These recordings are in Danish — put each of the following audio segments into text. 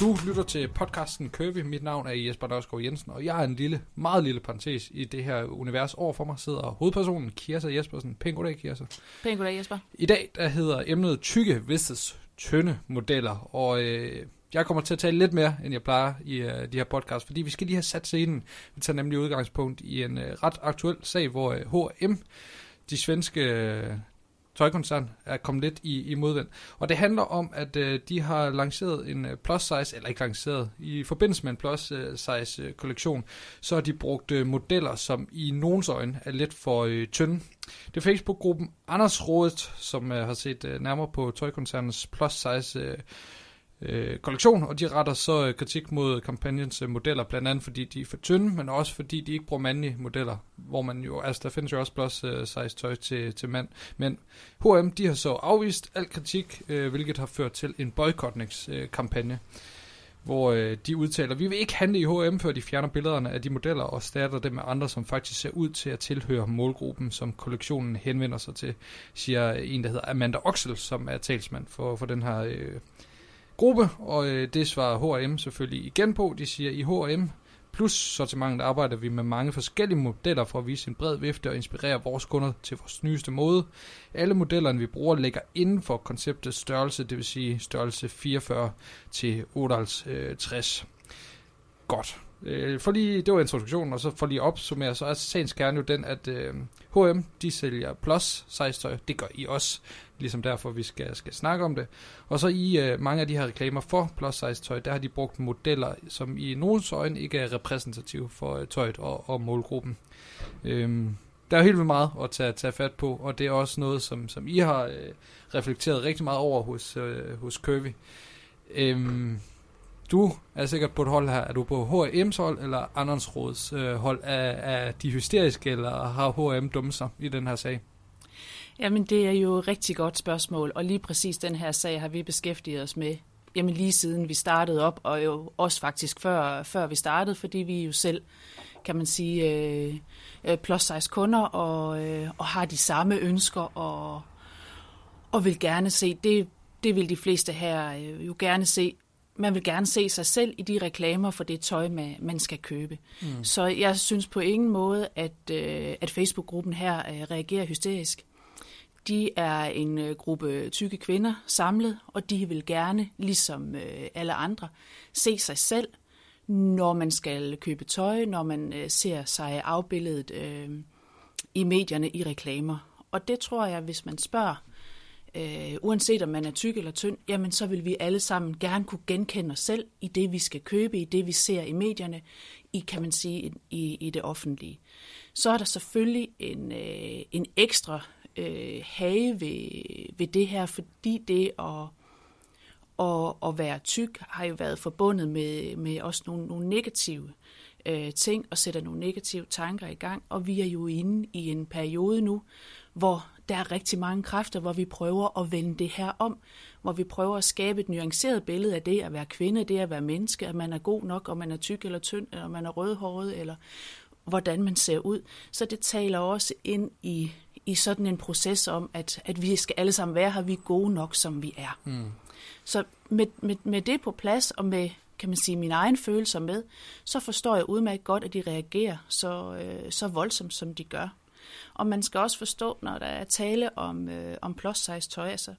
Du lytter til podcasten Curvy. Mit navn er Jesper Nørskov Jensen, og jeg er en lille, meget lille parentes i det her univers. Over for mig sidder hovedpersonen Kirsa Jespersen. Pæn goddag, Kirsa. Pæn goddag, Jesper. I dag der hedder emnet tykke versus tynde modeller, og øh, jeg kommer til at tale lidt mere, end jeg plejer i øh, de her podcasts, fordi vi skal lige have sat scenen. Vi tager nemlig udgangspunkt i en øh, ret aktuel sag, hvor øh, H&M, de svenske øh, tøjkoncern er kommet lidt i, i modvind. Og det handler om, at øh, de har lanceret en øh, plus size, eller ikke lanceret, i forbindelse med en plus øh, size øh, kollektion, så har de brugt øh, modeller, som i nogens øjne er lidt for øh, tynde. Det er Facebook-gruppen Anders Rådet, som øh, har set øh, nærmere på tøjkoncernens plus size øh, øh, kollektion, og de retter så øh, kritik mod kampagnens øh, modeller, blandt andet fordi de er for tynde, men også fordi de ikke bruger mandlige modeller, hvor man jo, altså der findes jo også plus øh, size tøj til, til mand. Men H&M, de har så afvist al kritik, øh, hvilket har ført til en boykotningskampagne. Øh, hvor øh, de udtaler, vi vil ikke handle i H&M, før de fjerner billederne af de modeller og starter dem med andre, som faktisk ser ud til at tilhøre målgruppen, som kollektionen henvender sig til, siger en, der hedder Amanda Oxel, som er talsmand for, for den her øh, gruppe, og øh, det svarer H&M selvfølgelig igen på. De siger, i H&M plus sortimentet arbejder vi med mange forskellige modeller for at vise en bred vifte og inspirere vores kunder til vores nyeste måde. Alle modellerne, vi bruger, ligger inden for konceptets størrelse, det vil sige størrelse 44 til 58. Godt. Øh, for lige, det var introduktionen, og så for lige at opsummere, så er sagens kerne jo den, at øh, H&M, de sælger plus size tøj, det gør I også, ligesom derfor vi skal, skal snakke om det. Og så i øh, mange af de her reklamer for plus size tøj, der har de brugt modeller, som i nogens øjne ikke er repræsentative for øh, tøjet og, og målgruppen. Øh, der er helt vildt meget at tage, tage fat på, og det er også noget, som, som I har øh, reflekteret rigtig meget over hos, øh, hos Curvy. Øh, du er sikkert på et hold her. Er du på H&M's hold, eller Anders Råds øh, hold? Er, er de hysteriske, eller har H&M dummet sig i den her sag? Jamen, det er jo et rigtig godt spørgsmål, og lige præcis den her sag har vi beskæftiget os med jamen lige siden vi startede op, og jo også faktisk før, før vi startede, fordi vi jo selv, kan man sige, øh, øh plus size kunder, og, øh, og har de samme ønsker, og, og vil gerne se, det, det vil de fleste her øh, jo gerne se, man vil gerne se sig selv i de reklamer for det tøj, man skal købe. Mm. Så jeg synes på ingen måde, at, øh, at Facebook-gruppen her øh, reagerer hysterisk. De er en øh, gruppe tykke kvinder samlet, og de vil gerne, ligesom alle andre, se sig selv, når man skal købe tøj, når man ser sig afbilledet øh, i medierne i reklamer. Og det tror jeg, hvis man spørger øh, uanset om man er tyk eller tynd, jamen så vil vi alle sammen gerne kunne genkende os selv i det, vi skal købe, i det, vi ser i medierne, i, kan man sige, i, i det offentlige. Så er der selvfølgelig en, øh, en ekstra øh, hage ved, ved det her, fordi det at, at, at være tyk har jo været forbundet med, med også nogle, nogle negative øh, ting og sætter nogle negative tanker i gang, og vi er jo inde i en periode nu, hvor der er rigtig mange kræfter, hvor vi prøver at vende det her om, hvor vi prøver at skabe et nuanceret billede af det at være kvinde, det at være menneske, at man er god nok, om man er tyk eller tynd, eller man er rødhåret, eller hvordan man ser ud. Så det taler også ind i, i sådan en proces om, at, at vi skal alle sammen være her, vi er gode nok, som vi er. Mm. Så med, med, med det på plads, og med kan man sige, mine egne følelser med, så forstår jeg udmærket godt, at de reagerer så, øh, så voldsomt, som de gør. Og man skal også forstå, når der er tale om, øh, om plus size tøj, altså,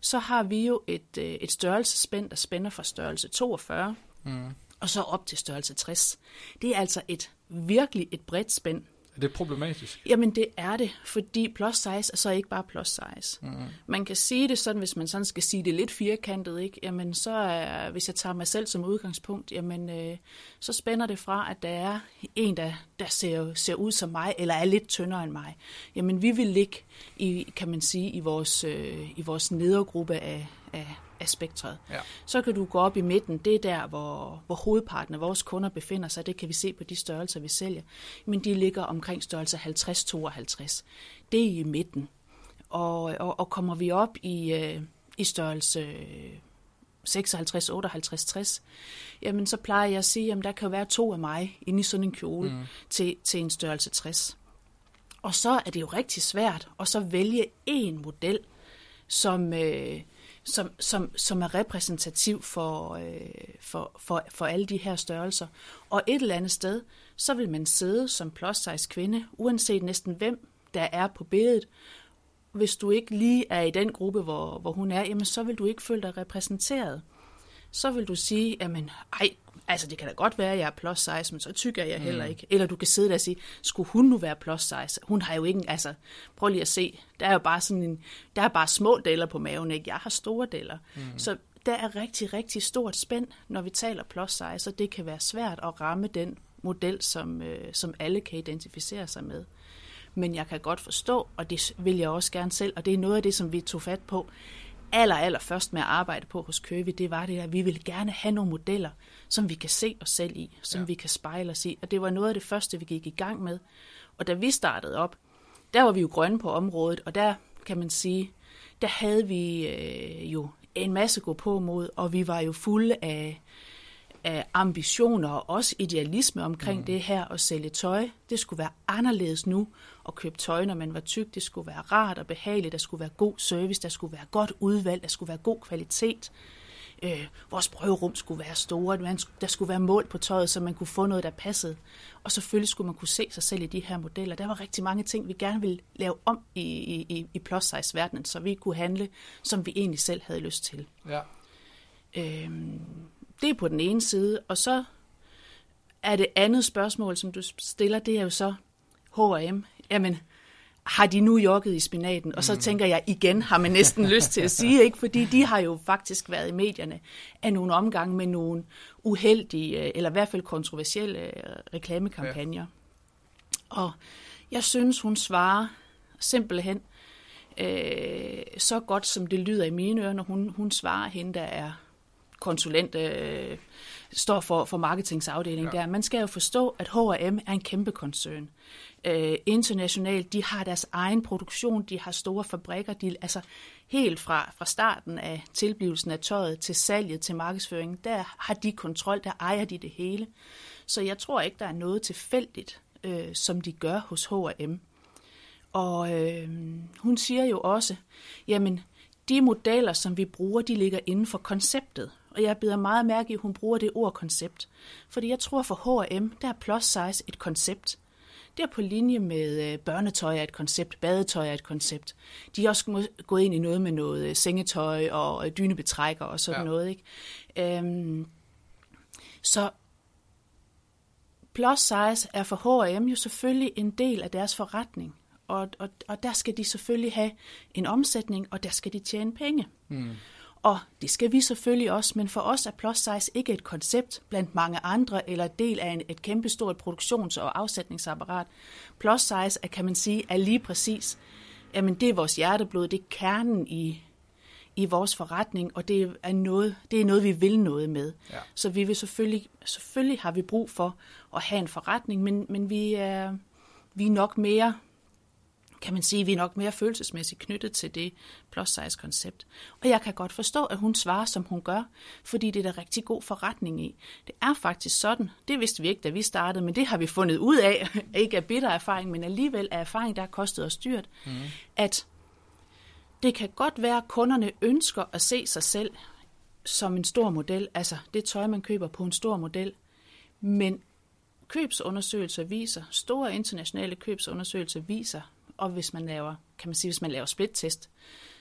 så har vi jo et, øh, et størrelsespænd, der spænder fra størrelse 42, mm. og så op til størrelse 60. Det er altså et virkelig et bredt spænd. Er det problematisk? Jamen det er det, fordi plus size er så ikke bare plus size. Mm. Man kan sige det sådan, hvis man sådan skal sige det lidt firkantet, ikke? Jamen så er, hvis jeg tager mig selv som udgangspunkt, jamen øh, så spænder det fra, at der er en, der, der ser, ser ud som mig, eller er lidt tyndere end mig. Jamen vi vil ligge i, kan man sige, i vores, øh, i vores nedergruppe af, af, af spektret. Ja. Så kan du gå op i midten, det er der, hvor, hvor hovedparten af vores kunder befinder sig, det kan vi se på de størrelser, vi sælger. Men de ligger omkring størrelse 50-52. Det er i midten. Og, og, og kommer vi op i, øh, i størrelse 56, 58, 60, jamen så plejer jeg at sige, at der kan være to af mig inde i sådan en kjole mm. til, til en størrelse 60. Og så er det jo rigtig svært at så vælge en model, som, øh, som, som, som er repræsentativ for, øh, for, for, for alle de her størrelser. Og et eller andet sted, så vil man sidde som plus size kvinde, uanset næsten hvem der er på billedet. Hvis du ikke lige er i den gruppe, hvor, hvor hun er, jamen så vil du ikke føle dig repræsenteret. Så vil du sige, jamen, ej, altså det kan da godt være, at jeg er plus size, men så tykker jeg heller mm. ikke. Eller du kan sidde der og sige, skulle hun nu være plus size? Hun har jo ikke, altså prøv lige at se, der er jo bare sådan en, der er bare små deler på maven, ikke? Jeg har store deler. Mm. Så der er rigtig, rigtig stort spænd, når vi taler plus size, og det kan være svært at ramme den model, som, øh, som alle kan identificere sig med. Men jeg kan godt forstå, og det vil jeg også gerne selv, og det er noget af det, som vi tog fat på aller, aller først med at arbejde på hos Køvi, det var det, at vi ville gerne have nogle modeller, som vi kan se os selv i, som ja. vi kan spejle os i. Og det var noget af det første, vi gik i gang med. Og da vi startede op, der var vi jo grønne på området, og der kan man sige, der havde vi øh, jo en masse gå på mod, og vi var jo fulde af, af ambitioner og også idealisme omkring mm. det her at sælge tøj. Det skulle være anderledes nu at købe tøj, når man var tyk. Det skulle være rart og behageligt. Der skulle være god service. Der skulle være godt udvalg. Der skulle være god kvalitet. Øh, vores prøverum skulle være store. Der skulle være mål på tøjet, så man kunne få noget, der passede. Og selvfølgelig skulle man kunne se sig selv i de her modeller. Der var rigtig mange ting, vi gerne ville lave om i, i, i plus size verdenen, så vi kunne handle, som vi egentlig selv havde lyst til. Ja. Øhm, det er på den ene side, og så er det andet spørgsmål, som du stiller, det er jo så H&M. Jamen, har de nu jogget i spinaten? Og så mm. tænker jeg igen, har man næsten lyst til at sige, ikke? fordi de har jo faktisk været i medierne af nogle omgange med nogle uheldige, øh, eller i hvert fald kontroversielle øh, reklamekampagner. Ja. Og jeg synes, hun svarer simpelthen øh, så godt, som det lyder i mine ører, når hun, hun svarer hende, der er konsulent, øh, står for, for marketingsafdelingen ja. der. Man skal jo forstå, at H&M er en kæmpe koncern. Øh, internationalt, de har deres egen produktion, de har store fabrikker, de, altså helt fra, fra starten af tilblivelsen af tøjet til salget til markedsføringen, der har de kontrol, der ejer de det hele. Så jeg tror ikke, der er noget tilfældigt, øh, som de gør hos H&M. Og øh, hun siger jo også, jamen, de modeller, som vi bruger, de ligger inden for konceptet. Og jeg bider meget mærke i, at hun bruger det ord koncept. Fordi jeg tror for H&M, der er plus size et koncept. Det er på linje med øh, børnetøj er et koncept, badetøj er et koncept. De er også gået ind i noget med noget øh, sengetøj og dynebetrækker og sådan ja. noget. Ikke? Øhm, så plus size er for H&M jo selvfølgelig en del af deres forretning. Og, og, og der skal de selvfølgelig have en omsætning, og der skal de tjene penge. Mm. Og det skal vi selvfølgelig også, men for os er plus size ikke et koncept blandt mange andre, eller del af en, et kæmpestort produktions- og afsætningsapparat. Plus size er, kan man sige, er lige præcis, jamen det er vores hjerteblod, det er kernen i, i vores forretning, og det er noget, det er noget vi vil noget med. Ja. Så vi vil selvfølgelig, selvfølgelig har vi brug for at have en forretning, men, men vi, er, vi er nok mere kan man sige, at vi er nok mere følelsesmæssigt knyttet til det plus size koncept. Og jeg kan godt forstå, at hun svarer, som hun gør, fordi det er der rigtig god forretning i. Det er faktisk sådan, det vidste vi ikke, da vi startede, men det har vi fundet ud af, ikke af bitter erfaring, men alligevel af erfaring, der har kostet os dyrt, mm. at det kan godt være, at kunderne ønsker at se sig selv som en stor model, altså det tøj, man køber på en stor model, men købsundersøgelser viser, store internationale købsundersøgelser viser, og hvis man laver, kan man sige, hvis man laver split-test,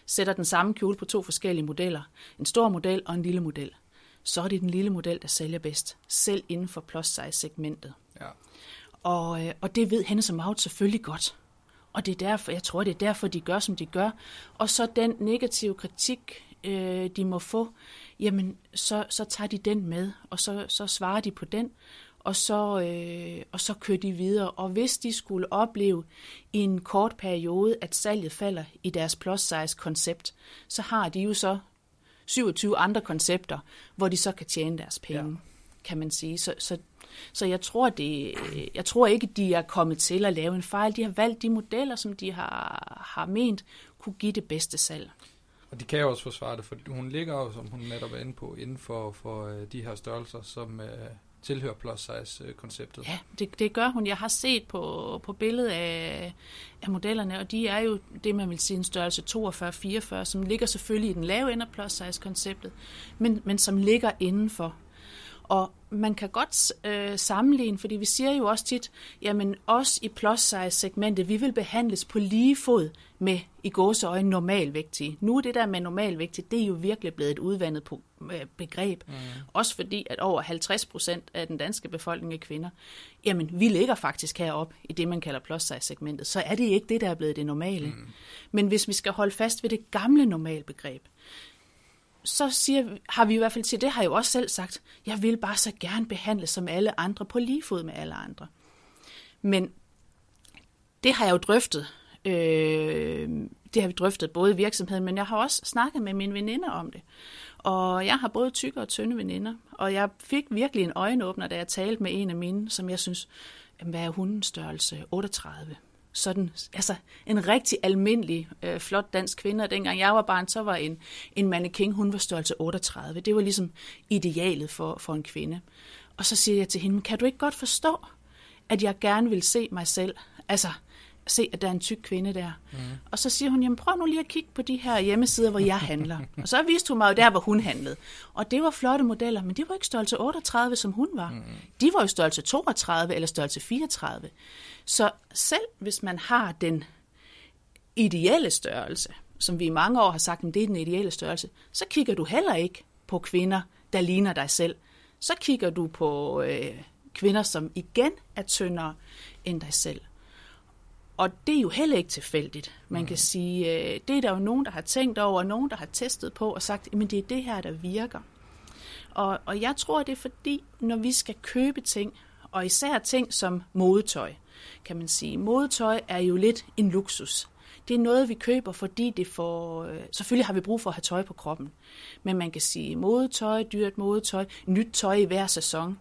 sætter den samme kjole på to forskellige modeller, en stor model og en lille model, så er det den lille model, der sælger bedst, selv inden for plus size segmentet. Ja. Og, øh, og det ved Hennes og Maud selvfølgelig godt. Og det er derfor, jeg tror, det er derfor, de gør, som de gør. Og så den negative kritik, øh, de må få, jamen, så, så tager de den med, og så, så svarer de på den, og så, øh, og så kører de videre. Og hvis de skulle opleve i en kort periode, at salget falder i deres plus size koncept, så har de jo så 27 andre koncepter, hvor de så kan tjene deres penge, ja. kan man sige. Så, så, så jeg tror, det, jeg tror ikke, de er kommet til at lave en fejl. De har valgt de modeller, som de har, har ment kunne give det bedste salg. Og de kan jo også forsvare det, for hun ligger jo, som hun netop er inde på, inden for, for øh, de her størrelser, som, øh, tilhører plus size-konceptet. Øh, ja, det, det gør hun. Jeg har set på, på billedet af, af modellerne, og de er jo det, man vil sige en størrelse 42-44, som ligger selvfølgelig i den lave ende af plus size-konceptet, men, men som ligger indenfor. Og man kan godt øh, sammenligne, fordi vi siger jo også tit, jamen os i plus size segmentet, vi vil behandles på lige fod med i gåseøjne normalvægtige. Nu er det der med normalvægtige, det er jo virkelig blevet et udvandet øh, begreb. Mm. Også fordi, at over 50 procent af den danske befolkning er kvinder. Jamen, vi ligger faktisk heroppe i det, man kalder plus size segmentet. Så er det ikke det, der er blevet det normale. Mm. Men hvis vi skal holde fast ved det gamle normalbegreb, så siger, har vi i hvert fald til det, har jeg jo også selv sagt, jeg vil bare så gerne behandle som alle andre, på lige fod med alle andre. Men det har jeg jo drøftet. Øh, det har vi drøftet både i virksomheden, men jeg har også snakket med mine veninder om det. Og jeg har både tykke og tynde veninder, og jeg fik virkelig en øjenåbner, da jeg talte med en af mine, som jeg synes, hvad er hundens størrelse? 38 sådan, altså en rigtig almindelig, øh, flot dansk kvinde. Og dengang jeg var barn, så var en, en mannequin, hun var størrelse 38. Det var ligesom idealet for, for en kvinde. Og så siger jeg til hende, kan du ikke godt forstå, at jeg gerne vil se mig selv? Altså, se, at der er en tyk kvinde der. Mm. Og så siger hun, jamen prøv nu lige at kigge på de her hjemmesider, hvor jeg handler. og så viste hun mig jo der, hvor hun handlede. Og det var flotte modeller, men de var ikke størrelse 38, som hun var. Mm. De var jo størrelse 32 eller størrelse 34. Så selv hvis man har den ideelle størrelse, som vi i mange år har sagt, at det er den ideelle størrelse, så kigger du heller ikke på kvinder, der ligner dig selv. Så kigger du på øh, kvinder, som igen er tyndere end dig selv. Og det er jo heller ikke tilfældigt. Man mm. kan sige, øh, det er der jo nogen, der har tænkt over, og nogen, der har testet på og sagt, at det er det her, der virker. Og, og jeg tror, det er fordi, når vi skal købe ting, og især ting som modetøj, kan man sige. Modetøj er jo lidt en luksus. Det er noget, vi køber, fordi det får... Øh, selvfølgelig har vi brug for at have tøj på kroppen. Men man kan sige modetøj, dyrt modetøj, nyt tøj i hver sæson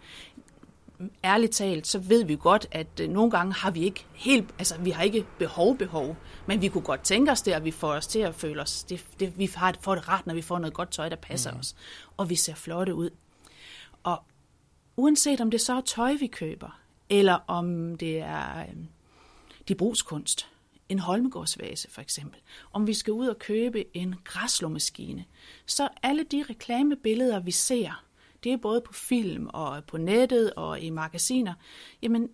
ærligt talt, så ved vi godt, at øh, nogle gange har vi ikke helt, altså vi har ikke behov, behov, men vi kunne godt tænke os det, at vi får os til at føle os, det, det, vi har, får det ret, når vi får noget godt tøj, der passer mm. os, og vi ser flotte ud. Og uanset om det så er tøj, vi køber, eller om det er øh, de brugskunst, en holmegårdsvase for eksempel, om vi skal ud og købe en græslåmaskine, så alle de reklamebilleder, vi ser, det er både på film og på nettet og i magasiner, jamen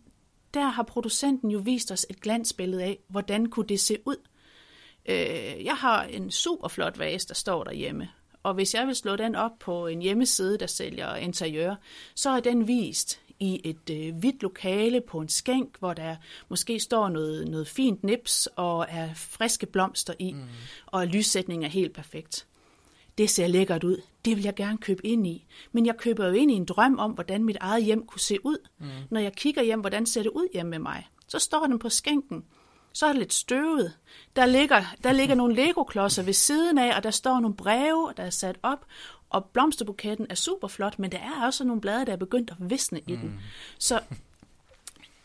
der har producenten jo vist os et glansbillede af, hvordan kunne det se ud. Øh, jeg har en super flot vase, der står derhjemme, og hvis jeg vil slå den op på en hjemmeside, der sælger interiør, så er den vist i et øh, hvidt lokale på en skænk, hvor der måske står noget, noget fint nips og er friske blomster i, mm. og lyssætningen er helt perfekt det ser lækkert ud, det vil jeg gerne købe ind i. Men jeg køber jo ind i en drøm om, hvordan mit eget hjem kunne se ud. Mm. Når jeg kigger hjem, hvordan ser det ud hjemme med mig? Så står den på skænken. Så er det lidt støvet. Der ligger, der ligger nogle legoklodser ved siden af, og der står nogle breve, der er sat op. Og blomsterbuketten er super flot, men der er også nogle blade, der er begyndt at visne i mm. den. Så,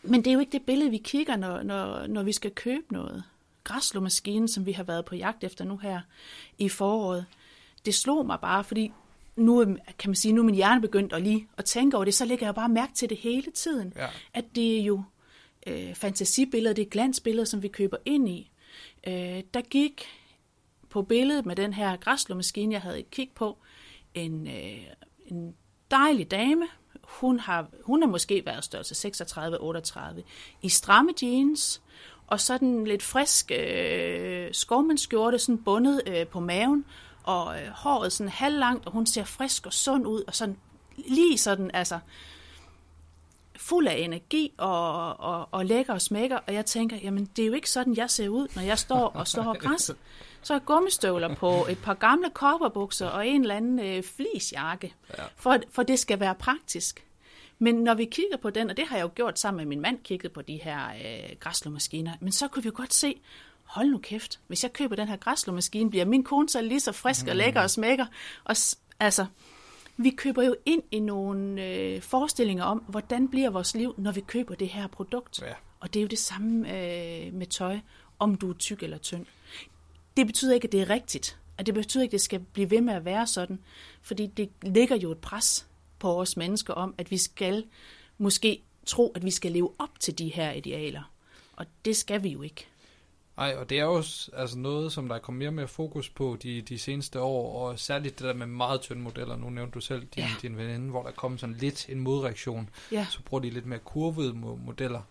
men det er jo ikke det billede, vi kigger, når, når, når vi skal købe noget. Græslåmaskinen, som vi har været på jagt efter nu her i foråret, det slog mig bare, fordi nu kan man sige, nu er min hjerne begyndt at lige at tænke over det, så lægger jeg bare mærke til det hele tiden. Ja. At det er jo øh, fantasibilleder, det er glansbilleder, som vi køber ind i. Øh, der gik på billedet med den her græslåmaskine, jeg havde et kig på, en, øh, en dejlig dame. Hun har, hun har måske været størrelse 36-38 i stramme jeans, og sådan lidt frisk øh, skovmandskjorte, sådan bundet øh, på maven, og øh, håret sådan halvlangt, og hun ser frisk og sund ud, og sådan lige sådan, altså, fuld af energi og, og, og lækker og smækker, og jeg tænker, jamen det er jo ikke sådan, jeg ser ud, når jeg står og slår græs. Så har gummistøvler på, et par gamle kopperbukser og en eller anden øh, flisjakke, ja. for, for det skal være praktisk. Men når vi kigger på den, og det har jeg jo gjort sammen med min mand, kigget på de her øh, græslåmaskiner, men så kunne vi jo godt se, hold nu kæft, hvis jeg køber den her græslåmaskine, bliver min kone så lige så frisk og lækker og smækker. Og, altså, vi køber jo ind i nogle øh, forestillinger om, hvordan bliver vores liv, når vi køber det her produkt. Ja. Og det er jo det samme øh, med tøj, om du er tyk eller tynd. Det betyder ikke, at det er rigtigt. Og det betyder ikke, at det skal blive ved med at være sådan. Fordi det ligger jo et pres på os mennesker om, at vi skal måske tro, at vi skal leve op til de her idealer. Og det skal vi jo ikke. Nej, og det er jo altså noget, som der er kommet mere og mere fokus på de, de seneste år, og særligt det der med meget tynde modeller. Nu nævnte du selv din, ja. din veninde, hvor der kom sådan lidt en modreaktion. Ja. Så bruger de lidt mere kurvede modeller.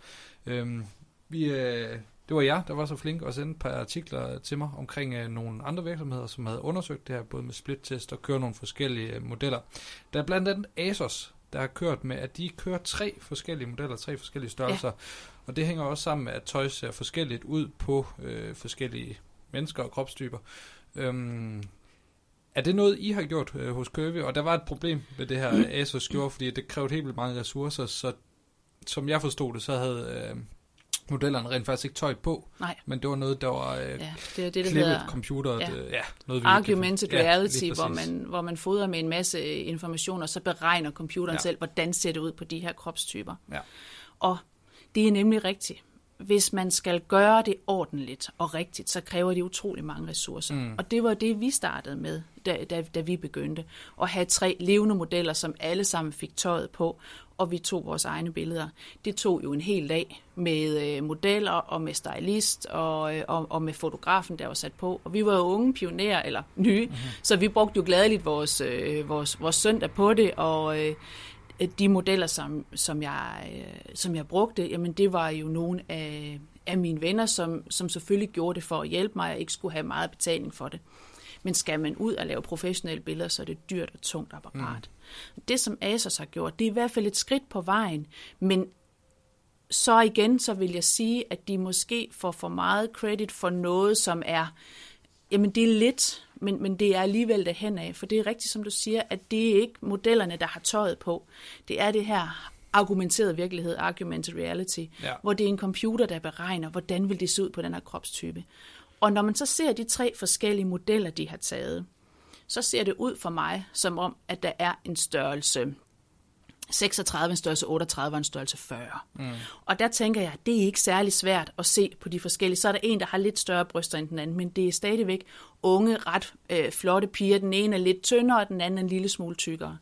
Øhm, vi, øh, det var jeg, der var så flink at sende et par artikler til mig omkring øh, nogle andre virksomheder, som havde undersøgt det her, både med split-test og kører nogle forskellige øh, modeller. Der er blandt andet Asos, der har kørt med, at de kører tre forskellige modeller, tre forskellige størrelser. Ja. Og det hænger også sammen med, at tøj ser forskelligt ud på øh, forskellige mennesker og kropstyper. Øhm, er det noget, I har gjort øh, hos Curvy? Og der var et problem med det her Asos gjorde, fordi det krævede helt vildt mange ressourcer, så som jeg forstod det, så havde øh, modellerne rent faktisk ikke tøj på. Nej. Men det var noget, der var øh, ja, det er det, der klippet hedder, computer. Ja. Det, ja, noget Argumented ja, reality, hvor man, hvor man fodrer med en masse informationer, så beregner computeren ja. selv, hvordan ser det ud på de her kropstyper. Ja. Og det er nemlig rigtigt. Hvis man skal gøre det ordentligt og rigtigt, så kræver det utrolig mange ressourcer. Mm. Og det var det, vi startede med, da, da, da vi begyndte. At have tre levende modeller, som alle sammen fik tøjet på, og vi tog vores egne billeder. Det tog jo en hel dag med øh, modeller og med stylist og, øh, og, og med fotografen, der var sat på. Og vi var jo unge pionerer, eller nye, mm-hmm. så vi brugte jo gladeligt vores, øh, vores, vores søndag på det, og øh, de modeller, som, som, jeg, øh, som jeg brugte, jamen det var jo nogle af, af mine venner, som, som selvfølgelig gjorde det for at hjælpe mig, og ikke skulle have meget betaling for det. Men skal man ud og lave professionelle billeder, så er det dyrt og tungt apparat. Mm. Det, som Asos har gjort, det er i hvert fald et skridt på vejen, men så igen, så vil jeg sige, at de måske får for meget credit for noget, som er, jamen det er lidt, men, men det er alligevel det af, for det er rigtigt, som du siger, at det er ikke modellerne, der har tøjet på. Det er det her argumenteret virkelighed, argumented reality, ja. hvor det er en computer, der beregner, hvordan vil det se ud på den her kropstype. Og når man så ser de tre forskellige modeller, de har taget, så ser det ud for mig som om, at der er en størrelse 36, en størrelse 38 og en størrelse 40. Mm. Og der tænker jeg, det er ikke særlig svært at se på de forskellige. Så er der en, der har lidt større bryster end den anden, men det er stadigvæk unge, ret øh, flotte piger. Den ene er lidt tyndere, og den anden er en lille smule tykkere.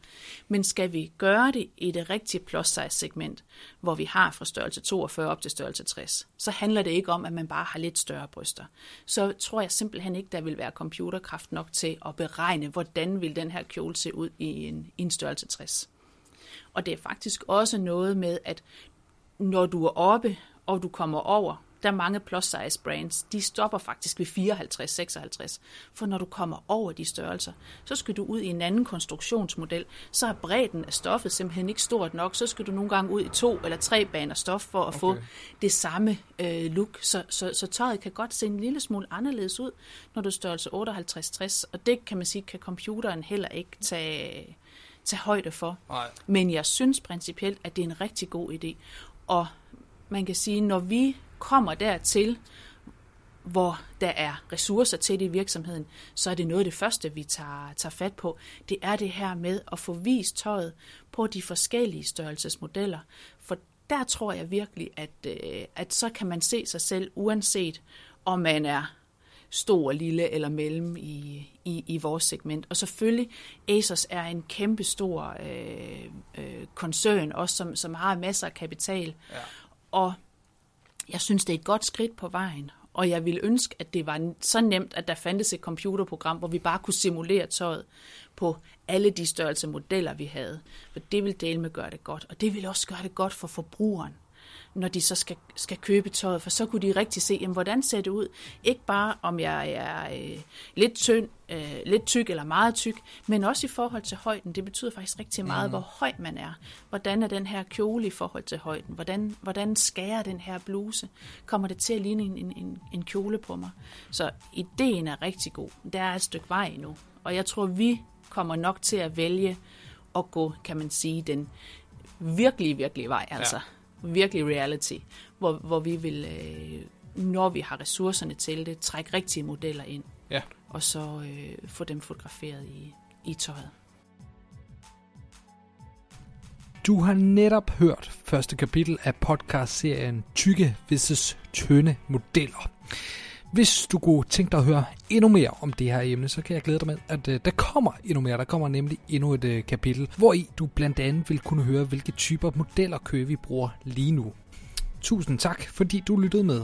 Men skal vi gøre det i det rigtige plus size segment, hvor vi har fra størrelse 42 op til størrelse 60, så handler det ikke om, at man bare har lidt større bryster. Så tror jeg simpelthen ikke, der vil være computerkraft nok til at beregne, hvordan vil den her kjole se ud i en, i en størrelse 60. Og det er faktisk også noget med, at når du er oppe, og du kommer over, der er mange plus size brands, de stopper faktisk ved 54-56. For når du kommer over de størrelser, så skal du ud i en anden konstruktionsmodel. Så er bredden af stoffet simpelthen ikke stort nok. Så skal du nogle gange ud i to eller tre baner stof for at okay. få det samme øh, look. Så, så, så tøjet kan godt se en lille smule anderledes ud, når du er størrelse 58-60. Og det kan man sige, kan computeren heller ikke tage tage højde for. Nej. Men jeg synes principielt, at det er en rigtig god idé. Og man kan sige, når vi kommer dertil, hvor der er ressourcer til det i virksomheden, så er det noget af det første, vi tager, tager fat på. Det er det her med at få vist tøjet på de forskellige størrelsesmodeller. For der tror jeg virkelig, at, øh, at så kan man se sig selv, uanset om man er stor, lille eller mellem i, i, i vores segment. Og selvfølgelig, Asos er en kæmpe stor øh, øh, koncern, også som, som har masser af kapital. Ja. Og jeg synes, det er et godt skridt på vejen. Og jeg ville ønske, at det var så nemt, at der fandtes et computerprogram, hvor vi bare kunne simulere tøjet på alle de størrelse modeller, vi havde. For det vil dele med gøre det godt. Og det vil også gøre det godt for forbrugeren når de så skal, skal købe tøjet, for så kunne de rigtig se, jamen, hvordan ser det ud. Ikke bare om jeg er øh, lidt tynd, øh, lidt tyk eller meget tyk, men også i forhold til højden. Det betyder faktisk rigtig meget, mm. hvor høj man er. Hvordan er den her kjole i forhold til højden? Hvordan, hvordan skærer den her bluse? Kommer det til at ligne en, en, en kjole på mig? Så ideen er rigtig god. Der er et stykke vej endnu. Og jeg tror, vi kommer nok til at vælge at gå, kan man sige, den virkelig, virkelig vej. Altså. Ja virkelig reality, hvor, hvor vi vil, øh, når vi har ressourcerne til det, trække rigtige modeller ind, ja. og så øh, få dem fotograferet i, i tøjet. Du har netop hørt første kapitel af podcastserien Tykke vs. Tynde Modeller. Hvis du kunne tænke dig at høre endnu mere om det her emne, så kan jeg glæde dig med, at uh, der kommer endnu mere. Der kommer nemlig endnu et øh, kapitel, hvor i du blandt andet vil kunne høre, hvilke typer modeller kører vi bruger lige nu. Tusind tak, fordi du lyttede med.